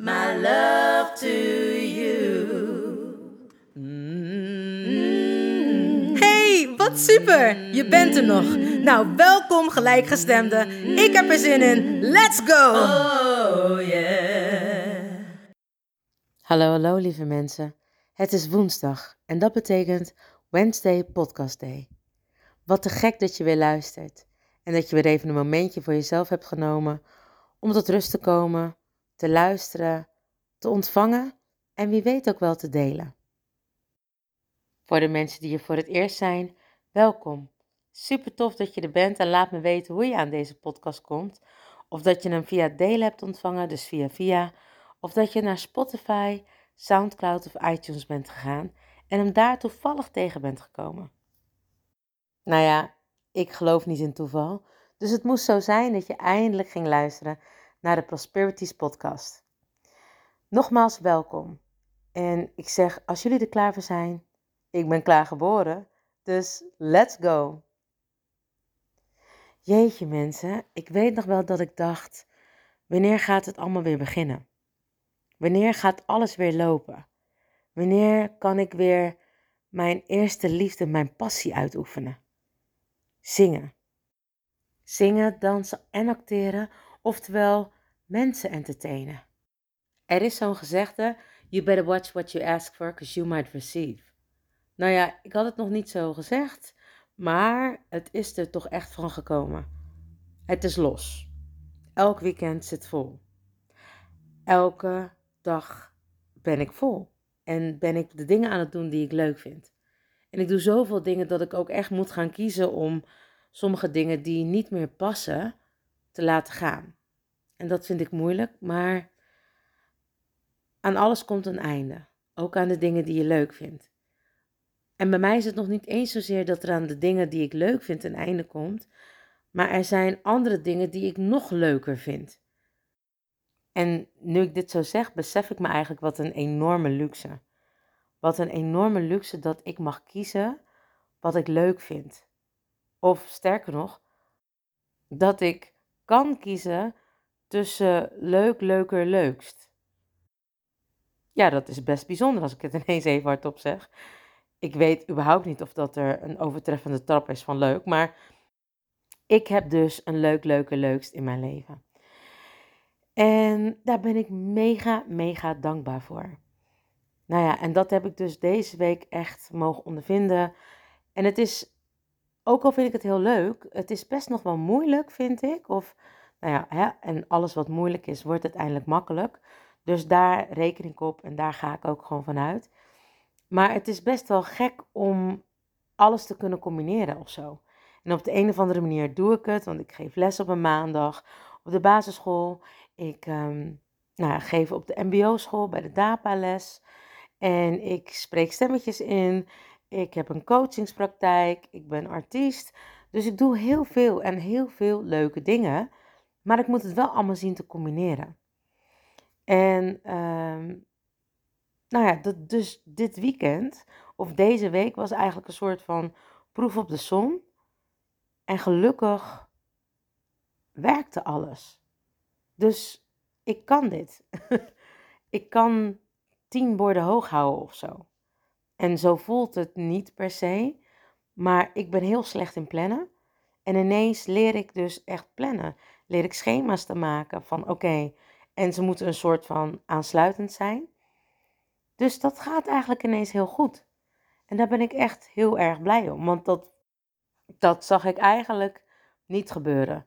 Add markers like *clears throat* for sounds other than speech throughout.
my love to you. Hey, wat super! Je bent er nog. Nou, welkom gelijkgestemde. Ik heb er zin in. Let's go! Oh yeah. Hallo, hallo lieve mensen. Het is woensdag en dat betekent Wednesday Podcast Day. Wat te gek dat je weer luistert en dat je weer even een momentje voor jezelf hebt genomen om tot rust te komen, te luisteren, te ontvangen en wie weet ook wel te delen. Voor de mensen die hier voor het eerst zijn, welkom. Super tof dat je er bent en laat me weten hoe je aan deze podcast komt. Of dat je hem via delen hebt ontvangen, dus via via. Of dat je naar Spotify, Soundcloud of iTunes bent gegaan en hem daar toevallig tegen bent gekomen. Nou ja, ik geloof niet in toeval, dus het moest zo zijn dat je eindelijk ging luisteren naar de Prosperities podcast. Nogmaals welkom. En ik zeg, als jullie er klaar voor zijn, ik ben klaar geboren, dus let's go. Jeetje mensen, ik weet nog wel dat ik dacht, wanneer gaat het allemaal weer beginnen? Wanneer gaat alles weer lopen? Wanneer kan ik weer mijn eerste liefde, mijn passie uitoefenen? Zingen. Zingen, dansen en acteren, oftewel mensen entertainen. Er is zo'n gezegde, you better watch what you ask for, because you might receive. Nou ja, ik had het nog niet zo gezegd, maar het is er toch echt van gekomen. Het is los. Elk weekend zit vol. Elke dag ben ik vol. En ben ik de dingen aan het doen die ik leuk vind. En ik doe zoveel dingen dat ik ook echt moet gaan kiezen om sommige dingen die niet meer passen te laten gaan. En dat vind ik moeilijk, maar aan alles komt een einde. Ook aan de dingen die je leuk vindt. En bij mij is het nog niet eens zozeer dat er aan de dingen die ik leuk vind een einde komt, maar er zijn andere dingen die ik nog leuker vind. En nu ik dit zo zeg, besef ik me eigenlijk wat een enorme luxe. Wat een enorme luxe dat ik mag kiezen wat ik leuk vind. Of sterker nog, dat ik kan kiezen tussen leuk, leuker, leukst. Ja, dat is best bijzonder als ik het *laughs* ineens even hardop zeg. Ik weet überhaupt niet of dat er een overtreffende trap is van leuk, maar ik heb dus een leuk, leuke, leukst in mijn leven. En daar ben ik mega, mega dankbaar voor. Nou ja, en dat heb ik dus deze week echt mogen ondervinden. En het is, ook al vind ik het heel leuk, het is best nog wel moeilijk, vind ik. Of, nou ja, hè, en alles wat moeilijk is, wordt uiteindelijk makkelijk. Dus daar reken ik op en daar ga ik ook gewoon vanuit. Maar het is best wel gek om alles te kunnen combineren of zo. En op de een of andere manier doe ik het, want ik geef les op een maandag op de basisschool. Ik um, nou, geef op de MBO-school bij de DAPA les. En ik spreek stemmetjes in. Ik heb een coachingspraktijk. Ik ben artiest. Dus ik doe heel veel en heel veel leuke dingen. Maar ik moet het wel allemaal zien te combineren. En um, nou ja, dus dit weekend of deze week was eigenlijk een soort van proef op de som. En gelukkig werkte alles. Dus ik kan dit. *laughs* ik kan tien borden hoog houden of zo. En zo voelt het niet per se. Maar ik ben heel slecht in plannen. En ineens leer ik dus echt plannen. Leer ik schema's te maken van oké. en ze moeten een soort van aansluitend zijn. Dus dat gaat eigenlijk ineens heel goed. En daar ben ik echt heel erg blij om, want dat, dat zag ik eigenlijk niet gebeuren.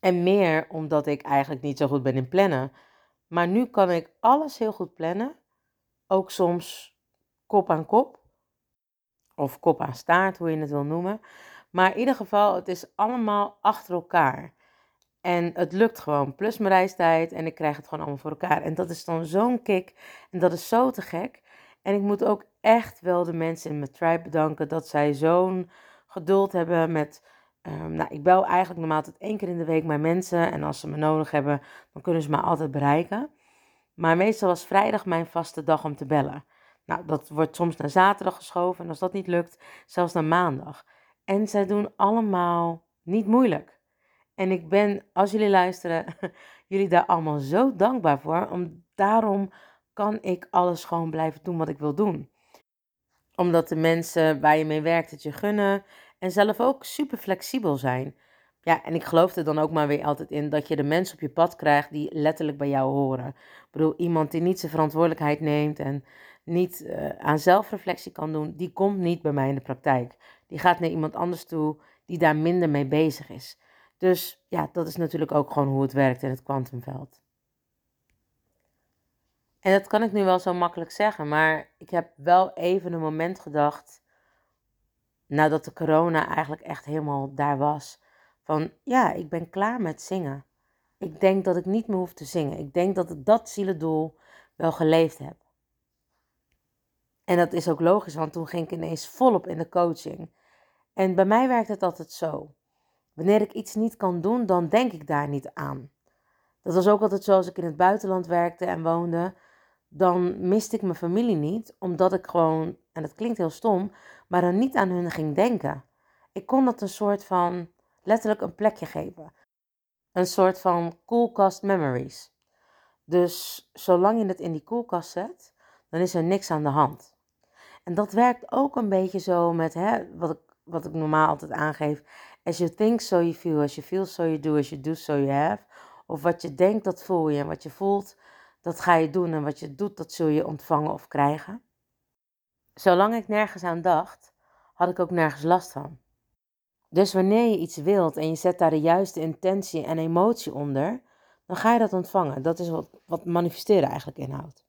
En meer omdat ik eigenlijk niet zo goed ben in plannen. Maar nu kan ik alles heel goed plannen. Ook soms kop aan kop. Of kop aan staart, hoe je het wil noemen. Maar in ieder geval, het is allemaal achter elkaar. En het lukt gewoon, plus mijn reistijd. En ik krijg het gewoon allemaal voor elkaar. En dat is dan zo'n kick. En dat is zo te gek. En ik moet ook echt wel de mensen in mijn tribe bedanken dat zij zo'n geduld hebben met. Um, nou, ik bel eigenlijk normaal tot één keer in de week mijn mensen. En als ze me nodig hebben, dan kunnen ze me altijd bereiken. Maar meestal was vrijdag mijn vaste dag om te bellen. Nou, dat wordt soms naar zaterdag geschoven. En als dat niet lukt, zelfs naar maandag. En zij doen allemaal niet moeilijk. En ik ben, als jullie luisteren, *laughs* jullie daar allemaal zo dankbaar voor. Om, daarom kan ik alles gewoon blijven doen wat ik wil doen. Omdat de mensen waar je mee werkt het je gunnen. En zelf ook super flexibel zijn. Ja, en ik geloof er dan ook maar weer altijd in dat je de mensen op je pad krijgt die letterlijk bij jou horen. Ik bedoel, iemand die niet zijn verantwoordelijkheid neemt en niet uh, aan zelfreflectie kan doen, die komt niet bij mij in de praktijk. Die gaat naar iemand anders toe die daar minder mee bezig is. Dus ja, dat is natuurlijk ook gewoon hoe het werkt in het kwantumveld. En dat kan ik nu wel zo makkelijk zeggen, maar ik heb wel even een moment gedacht, nadat de corona eigenlijk echt helemaal daar was, van ja, ik ben klaar met zingen. Ik denk dat ik niet meer hoef te zingen. Ik denk dat ik dat zielendoel wel geleefd heb. En dat is ook logisch, want toen ging ik ineens volop in de coaching. En bij mij werkt het altijd zo. Wanneer ik iets niet kan doen, dan denk ik daar niet aan. Dat was ook altijd zo als ik in het buitenland werkte en woonde. Dan miste ik mijn familie niet, omdat ik gewoon, en dat klinkt heel stom, maar dan niet aan hun ging denken. Ik kon dat een soort van letterlijk een plekje geven. Een soort van koelkast memories. Dus zolang je het in die koelkast zet, dan is er niks aan de hand. En dat werkt ook een beetje zo met hè, wat, ik, wat ik normaal altijd aangeef. As you think, so you feel. As you feel, so you do. As you do, so you have. Of wat je denkt, dat voel je. En wat je voelt, dat ga je doen. En wat je doet, dat zul je ontvangen of krijgen. Zolang ik nergens aan dacht, had ik ook nergens last van. Dus wanneer je iets wilt en je zet daar de juiste intentie en emotie onder, dan ga je dat ontvangen. Dat is wat, wat manifesteren eigenlijk inhoudt.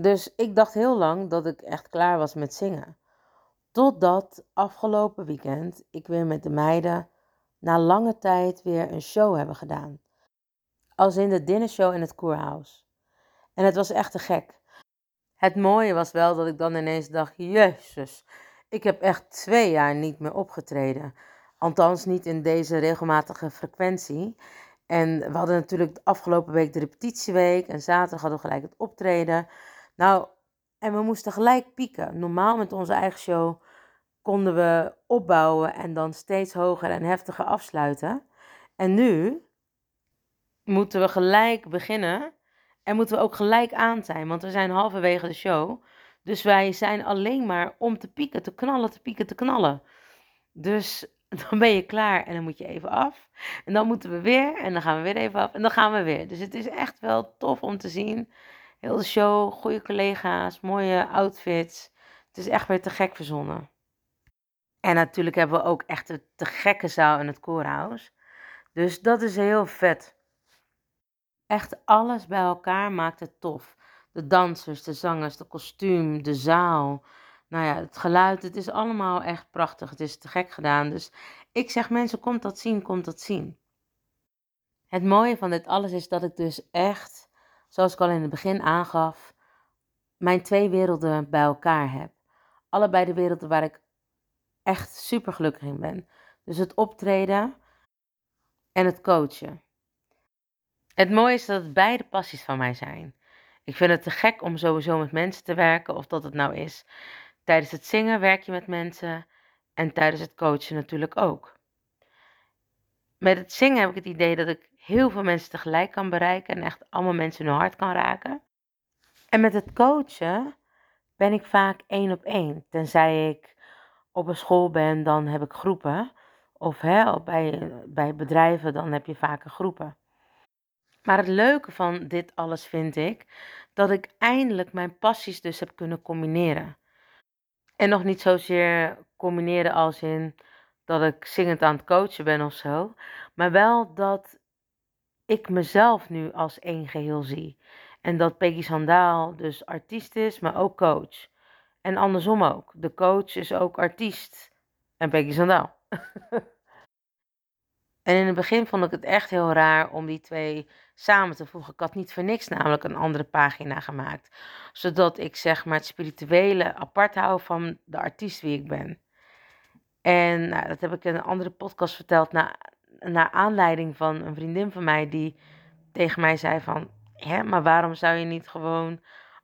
Dus ik dacht heel lang dat ik echt klaar was met zingen. Totdat afgelopen weekend ik weer met de meiden na lange tijd weer een show hebben gedaan. Als in de dinnershow in het Koerhuis. En het was echt te gek. Het mooie was wel dat ik dan ineens dacht: Jezus, ik heb echt twee jaar niet meer opgetreden. Althans, niet in deze regelmatige frequentie. En we hadden natuurlijk de afgelopen week de repetitieweek. En zaterdag hadden we gelijk het optreden. Nou, en we moesten gelijk pieken. Normaal met onze eigen show konden we opbouwen en dan steeds hoger en heftiger afsluiten. En nu moeten we gelijk beginnen en moeten we ook gelijk aan zijn, want we zijn halverwege de show. Dus wij zijn alleen maar om te pieken, te knallen, te pieken, te knallen. Dus *laughs* dan ben je klaar en dan moet je even af. En dan moeten we weer en dan gaan we weer even af en dan gaan we weer. Dus het is echt wel tof om te zien. Heel de show, goede collega's, mooie outfits. Het is echt weer te gek verzonnen. En natuurlijk hebben we ook echt een te gekke zaal in het koorhuis. Dus dat is heel vet. Echt alles bij elkaar maakt het tof. De dansers, de zangers, de kostuum, de zaal. Nou ja, het geluid, het is allemaal echt prachtig. Het is te gek gedaan. Dus ik zeg mensen, komt dat zien, komt dat zien. Het mooie van dit alles is dat ik dus echt, zoals ik al in het begin aangaf, mijn twee werelden bij elkaar heb. Allebei de werelden waar ik echt super gelukkig in ben. Dus het optreden en het coachen. Het mooie is dat het beide passies van mij zijn. Ik vind het te gek om sowieso met mensen te werken, of dat het nou is. Tijdens het zingen werk je met mensen en tijdens het coachen natuurlijk ook. Met het zingen heb ik het idee dat ik heel veel mensen tegelijk kan bereiken en echt allemaal mensen hun hart kan raken. En met het coachen ben ik vaak één op één. Tenzij ik op een school ben, dan heb ik groepen. Of hè, bij, bij bedrijven, dan heb je vaker groepen. Maar het leuke van dit alles vind ik dat ik eindelijk mijn passies dus heb kunnen combineren. En nog niet zozeer combineren als in dat ik zingend aan het coachen ben of zo, maar wel dat ik mezelf nu als één geheel zie. En dat Peggy Sandaal dus artiest is, maar ook coach. En andersom ook. De coach is ook artiest. En Peggy Sandaal. *laughs* en in het begin vond ik het echt heel raar om die twee samen te voegen. Ik had niet voor niks namelijk een andere pagina gemaakt. Zodat ik zeg maar het spirituele apart hou van de artiest wie ik ben. En nou, dat heb ik in een andere podcast verteld. Na, naar aanleiding van een vriendin van mij die tegen mij zei van... Hè, maar waarom zou je niet gewoon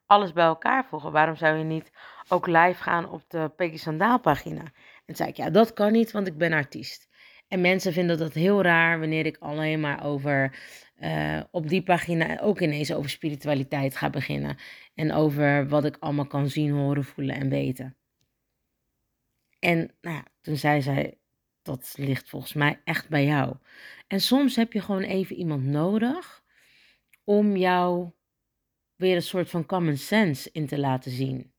alles bij elkaar voegen? Waarom zou je niet ook live gaan op de Peggy Sandaal pagina? En zei ik, ja, dat kan niet, want ik ben artiest. En mensen vinden dat heel raar wanneer ik alleen maar over uh, op die pagina ook ineens over spiritualiteit ga beginnen. En over wat ik allemaal kan zien, horen, voelen en weten. En nou ja, toen zei zij, dat ligt volgens mij echt bij jou. En soms heb je gewoon even iemand nodig om jou weer een soort van common sense in te laten zien.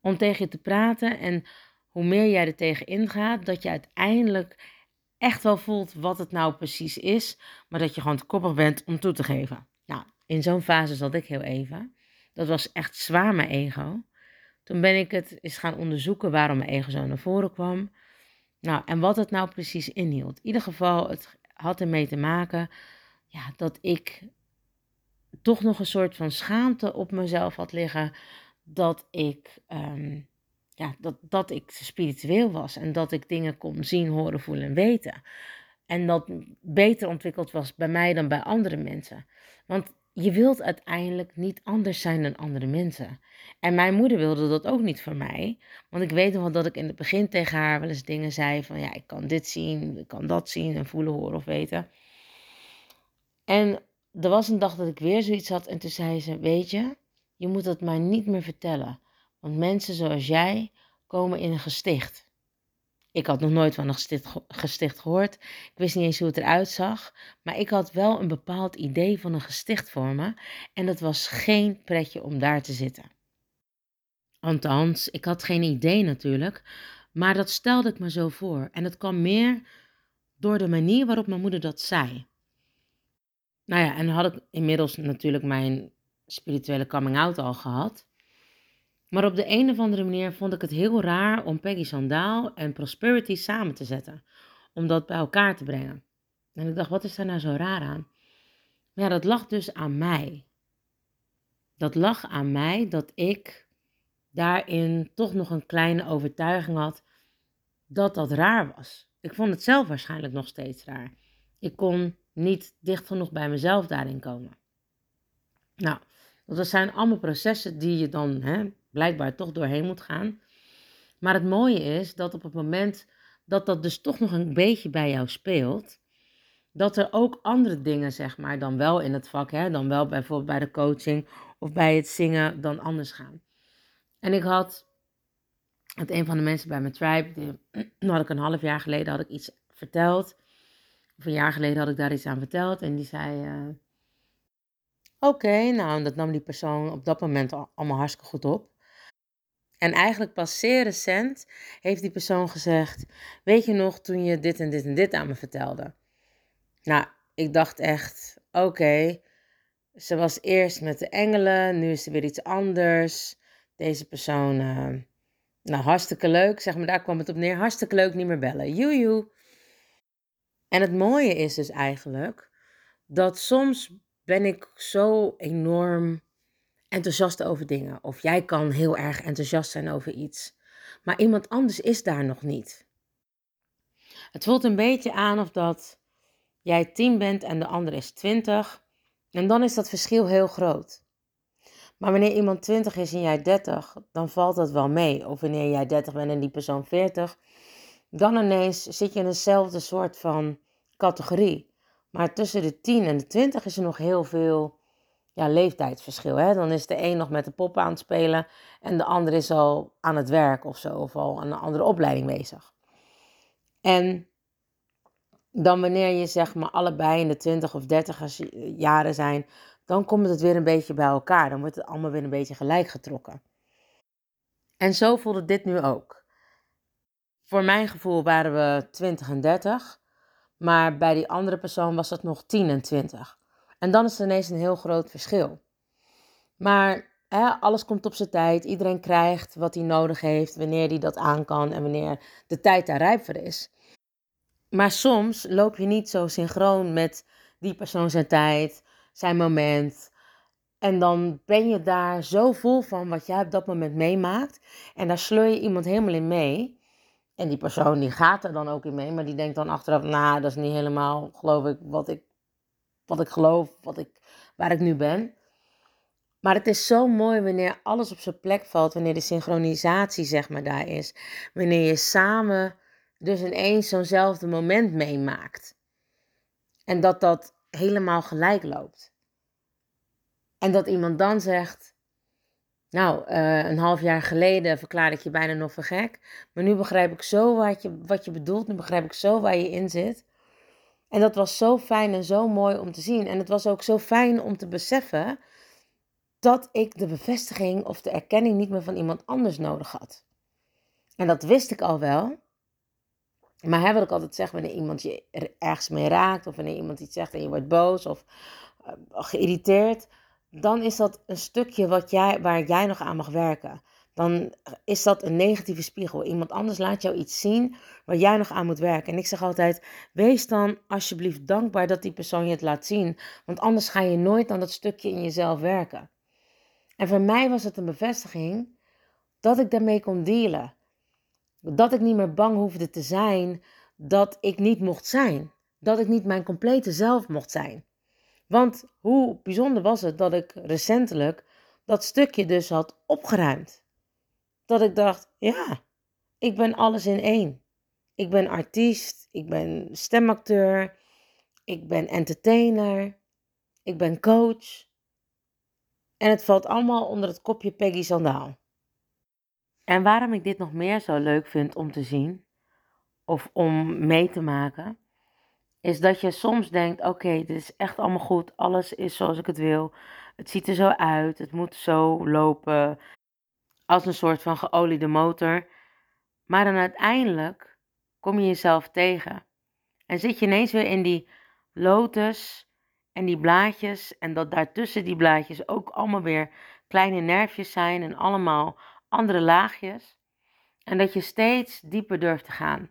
Om tegen je te praten en hoe meer jij er tegen ingaat, dat je uiteindelijk echt wel voelt wat het nou precies is, maar dat je gewoon te koppig bent om toe te geven. Nou, in zo'n fase zat ik heel even. Dat was echt zwaar mijn ego. Toen ben ik het eens gaan onderzoeken waarom mijn ego zo naar voren kwam. Nou, en wat het nou precies inhield. In ieder geval, het had ermee te maken ja, dat ik toch nog een soort van schaamte op mezelf had liggen. Dat ik, um, ja, dat, dat ik spiritueel was en dat ik dingen kon zien, horen, voelen en weten. En dat beter ontwikkeld was bij mij dan bij andere mensen. Want je wilt uiteindelijk niet anders zijn dan andere mensen. En mijn moeder wilde dat ook niet voor mij. Want ik weet nog wel dat ik in het begin tegen haar wel eens dingen zei van ja, ik kan dit zien, ik kan dat zien en voelen, horen of weten. En er was een dag dat ik weer zoiets had en toen zei ze, weet je, je moet het maar niet meer vertellen. Want mensen zoals jij komen in een gesticht. Ik had nog nooit van een gesticht, gehoord. Ik wist niet eens hoe het eruit zag. Maar ik had wel een bepaald idee van een gesticht voor me. En dat was geen pretje om daar te zitten. Althans, ik had geen idee natuurlijk. Maar dat stelde ik me zo voor. En het kwam meer door de manier waarop mijn moeder dat zei. Nou ja, en had ik inmiddels natuurlijk mijn spirituele coming out al gehad. Maar op de een of andere manier vond ik het heel raar om Peggy Sandaal en Prosperity samen te zetten. Om dat bij elkaar te brengen. En ik dacht, wat is daar nou zo raar aan? Ja, dat lag dus aan mij. Dat lag aan mij dat ik daarin toch nog een kleine overtuiging had dat dat raar was. Ik vond het zelf waarschijnlijk nog steeds raar. Ik kon niet dicht genoeg bij mezelf daarin komen. Nou, dat zijn allemaal processen die je dan hè, blijkbaar toch doorheen moet gaan. Maar het mooie is dat op het moment dat dat dus toch nog een beetje bij jou speelt, dat er ook andere dingen, zeg maar, dan wel in het vak, hè, dan wel bijvoorbeeld bij de coaching of bij het zingen, dan anders gaan. En ik had, met een van de mensen bij mijn tribe, die, *clears throat* had ik een half jaar geleden had ik iets verteld. Of een jaar geleden had ik daar iets aan verteld en die zei, uh, oké, nou, dat nam die persoon op dat moment allemaal hartstikke goed op. En eigenlijk pas zeer recent heeft die persoon gezegd: Weet je nog toen je dit en dit en dit aan me vertelde? Nou, ik dacht echt: Oké, ze was eerst met de engelen, nu is ze weer iets anders. Deze persoon, uh, nou hartstikke leuk, zeg maar, daar kwam het op neer. Hartstikke leuk, niet meer bellen. Joejoe. En het mooie is dus eigenlijk dat soms ben ik zo enorm enthousiast over dingen. Of jij kan heel erg enthousiast zijn over iets. Maar iemand anders is daar nog niet. Het voelt een beetje aan of dat jij 10 bent en de ander is 20. En dan is dat verschil heel groot. Maar wanneer iemand 20 is en jij 30, dan valt dat wel mee. Of wanneer jij 30 bent en die persoon 40, dan ineens zit je in eenzelfde soort van categorie. Maar tussen de 10 en de 20 is er nog heel veel ja, leeftijdsverschil. Hè? Dan is de een nog met de poppen aan het spelen en de ander is al aan het werk of zo, of al aan een andere opleiding bezig. En dan wanneer je zeg maar allebei in de 20 of 30 jaren zijn, dan komt het weer een beetje bij elkaar. Dan wordt het allemaal weer een beetje gelijk getrokken. En zo voelde dit nu ook. Voor mijn gevoel waren we 20 en 30, maar bij die andere persoon was het nog 10 en 20. En dan is er ineens een heel groot verschil. Maar hè, alles komt op zijn tijd. Iedereen krijgt wat hij nodig heeft, wanneer hij dat aan kan en wanneer de tijd daar rijp voor is. Maar soms loop je niet zo synchroon met die persoon zijn tijd, zijn moment. En dan ben je daar zo vol van wat jij op dat moment meemaakt. En daar sleur je iemand helemaal in mee. En die persoon die gaat er dan ook in mee, maar die denkt dan achteraf, nou, dat is niet helemaal, geloof ik, wat ik, wat ik geloof, wat ik, waar ik nu ben. Maar het is zo mooi wanneer alles op zijn plek valt, wanneer de synchronisatie zeg maar daar is. Wanneer je samen dus ineens zo'nzelfde moment meemaakt. En dat dat helemaal gelijk loopt. En dat iemand dan zegt, nou, uh, een half jaar geleden verklaarde ik je bijna nog voor gek. Maar nu begrijp ik zo wat je, wat je bedoelt. Nu begrijp ik zo waar je in zit. En dat was zo fijn en zo mooi om te zien. En het was ook zo fijn om te beseffen dat ik de bevestiging of de erkenning niet meer van iemand anders nodig had. En dat wist ik al wel. Maar hè, wat ik altijd zeg, wanneer iemand je ergens mee raakt, of wanneer iemand iets zegt en je wordt boos of uh, geïrriteerd, dan is dat een stukje wat jij, waar jij nog aan mag werken. Dan is dat een negatieve spiegel. Iemand anders laat jou iets zien waar jij nog aan moet werken. En ik zeg altijd: wees dan alsjeblieft dankbaar dat die persoon je het laat zien. Want anders ga je nooit aan dat stukje in jezelf werken. En voor mij was het een bevestiging dat ik daarmee kon dealen. Dat ik niet meer bang hoefde te zijn dat ik niet mocht zijn. Dat ik niet mijn complete zelf mocht zijn. Want hoe bijzonder was het dat ik recentelijk dat stukje dus had opgeruimd. Dat ik dacht, ja, ik ben alles in één. Ik ben artiest, ik ben stemacteur, ik ben entertainer, ik ben coach. En het valt allemaal onder het kopje Peggy Sandaal. En waarom ik dit nog meer zo leuk vind om te zien of om mee te maken, is dat je soms denkt: oké, dit is echt allemaal goed, alles is zoals ik het wil. Het ziet er zo uit, het moet zo lopen, als een soort van geoliede motor. Maar dan uiteindelijk kom je jezelf tegen en zit je ineens weer in die lotus en die blaadjes en dat daartussen die blaadjes ook allemaal weer kleine nerfjes zijn en allemaal andere laagjes. En dat je steeds dieper durft te gaan.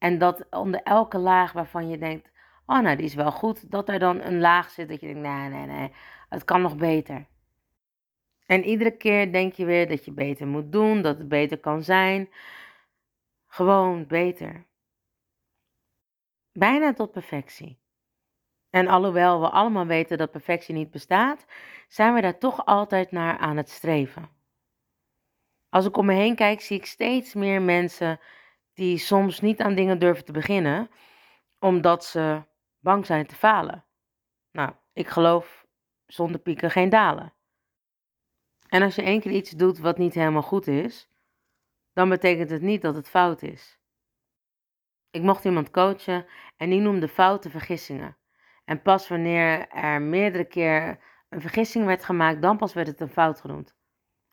En dat onder elke laag waarvan je denkt, oh nou die is wel goed, dat er dan een laag zit dat je denkt, nee, nee, nee, het kan nog beter. En iedere keer denk je weer dat je beter moet doen, dat het beter kan zijn. Gewoon beter. Bijna tot perfectie. En alhoewel we allemaal weten dat perfectie niet bestaat, zijn we daar toch altijd naar aan het streven. Als ik om me heen kijk, zie ik steeds meer mensen die soms niet aan dingen durven te beginnen, omdat ze bang zijn te falen. Nou, ik geloof zonder pieken geen dalen. En als je één keer iets doet wat niet helemaal goed is, dan betekent het niet dat het fout is. Ik mocht iemand coachen en die noemde fouten vergissingen. En pas wanneer er meerdere keer een vergissing werd gemaakt, dan pas werd het een fout genoemd.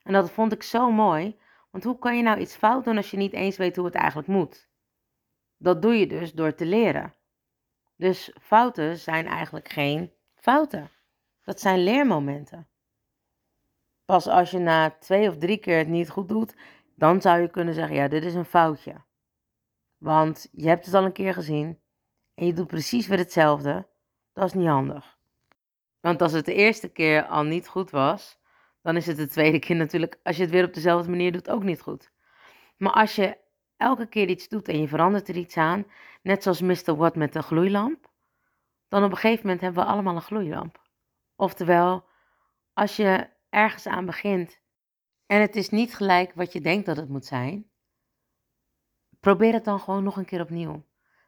En dat vond ik zo mooi, want hoe kan je nou iets fout doen als je niet eens weet hoe het eigenlijk moet? Dat doe je dus door te leren. Dus fouten zijn eigenlijk geen fouten. Dat zijn leermomenten. Pas als je na twee of drie keer het niet goed doet, dan zou je kunnen zeggen: ja, dit is een foutje. Want je hebt het al een keer gezien en je doet precies weer hetzelfde. Dat is niet handig. Want als het de eerste keer al niet goed was, dan is het de tweede keer natuurlijk, als je het weer op dezelfde manier doet, ook niet goed. Maar als je elke keer iets doet en je verandert er iets aan, net zoals Mr. Watt met de gloeilamp, dan op een gegeven moment hebben we allemaal een gloeilamp. Oftewel, als je ergens aan begint en het is niet gelijk wat je denkt dat het moet zijn, probeer het dan gewoon nog een keer opnieuw.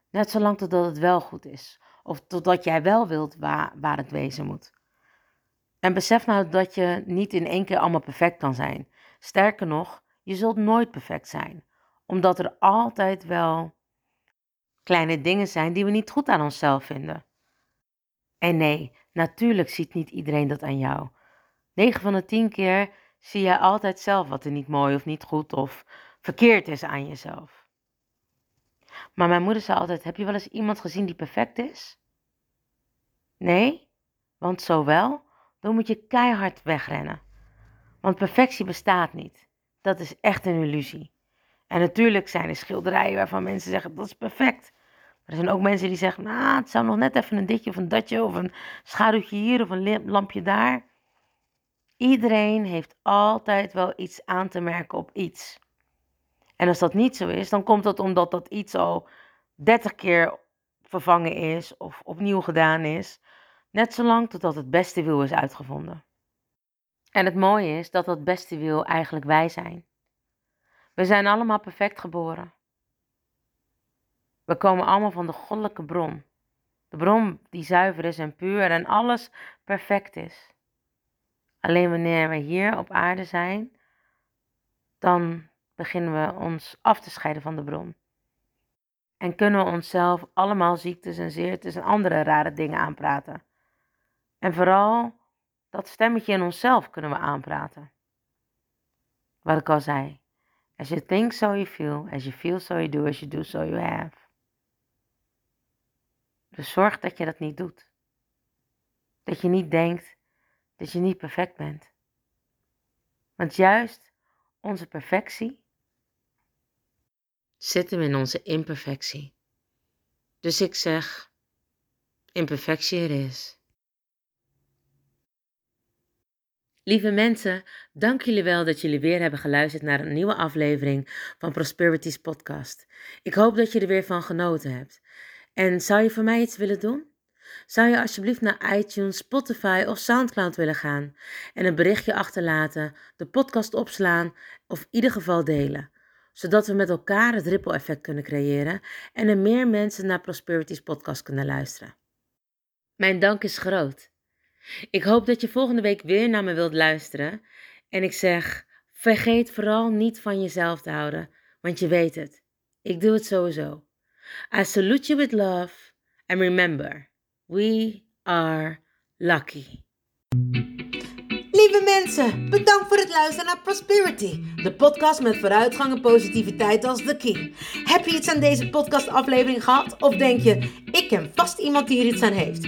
Net zolang totdat het wel goed is. Of totdat jij wel wilt waar, waar het wezen moet. En besef nou dat je niet in één keer allemaal perfect kan zijn. Sterker nog, je zult nooit perfect zijn, omdat er altijd wel kleine dingen zijn die we niet goed aan onszelf vinden. En nee, natuurlijk ziet niet iedereen dat aan jou. 9 van de 10 keer zie jij altijd zelf wat er niet mooi of niet goed of verkeerd is aan jezelf. Maar mijn moeder zei altijd: Heb je wel eens iemand gezien die perfect is? Nee, want zo wel, dan moet je keihard wegrennen. Want perfectie bestaat niet. Dat is echt een illusie. En natuurlijk zijn er schilderijen waarvan mensen zeggen dat is perfect. Maar er zijn ook mensen die zeggen, nou, het zou nog net even een ditje of een datje of een schaduwtje hier of een lampje daar. Iedereen heeft altijd wel iets aan te merken op iets. En als dat niet zo is, dan komt dat omdat dat iets al 30 keer vervangen is of opnieuw gedaan is. Net zolang totdat het beste wiel is uitgevonden. En het mooie is dat dat beste wiel eigenlijk wij zijn. We zijn allemaal perfect geboren. We komen allemaal van de goddelijke bron. De bron die zuiver is en puur en alles perfect is. Alleen wanneer we hier op aarde zijn, dan beginnen we ons af te scheiden van de bron. En kunnen we onszelf allemaal ziektes en zeertes en andere rare dingen aanpraten. En vooral dat stemmetje in onszelf kunnen we aanpraten. Wat ik al zei. As you think, so you feel. As you feel, so you do. As you do, so you have. Dus zorg dat je dat niet doet. Dat je niet denkt dat je niet perfect bent. Want juist onze perfectie zitten we in onze imperfectie. Dus ik zeg, imperfectie er is. Lieve mensen, dank jullie wel dat jullie weer hebben geluisterd naar een nieuwe aflevering van Prosperities Podcast. Ik hoop dat je er weer van genoten hebt. En zou je voor mij iets willen doen? Zou je alsjeblieft naar iTunes, Spotify of Soundcloud willen gaan en een berichtje achterlaten, de podcast opslaan of in ieder geval delen, zodat we met elkaar het ripple effect kunnen creëren en er meer mensen naar Prosperities podcast kunnen luisteren. Mijn dank is groot. Ik hoop dat je volgende week weer naar me wilt luisteren en ik zeg, vergeet vooral niet van jezelf te houden, want je weet het. Ik doe het sowieso. I salute you with love and remember We are lucky. Lieve mensen, bedankt voor het luisteren naar Prosperity, de podcast met vooruitgang en positiviteit als de key. Heb je iets aan deze podcastaflevering gehad? Of denk je, ik ken vast iemand die er iets aan heeft?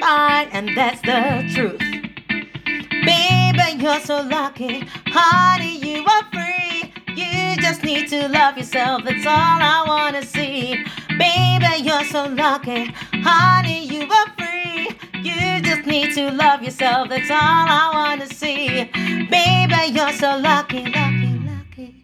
fine, and that's the truth. Baby, you're so lucky. Honey, you are free. You just need to love yourself. That's all I wanna see. Baby, you're so lucky. Honey, you are free. You just need to love yourself. That's all I wanna see. Baby, you're so lucky. lucky.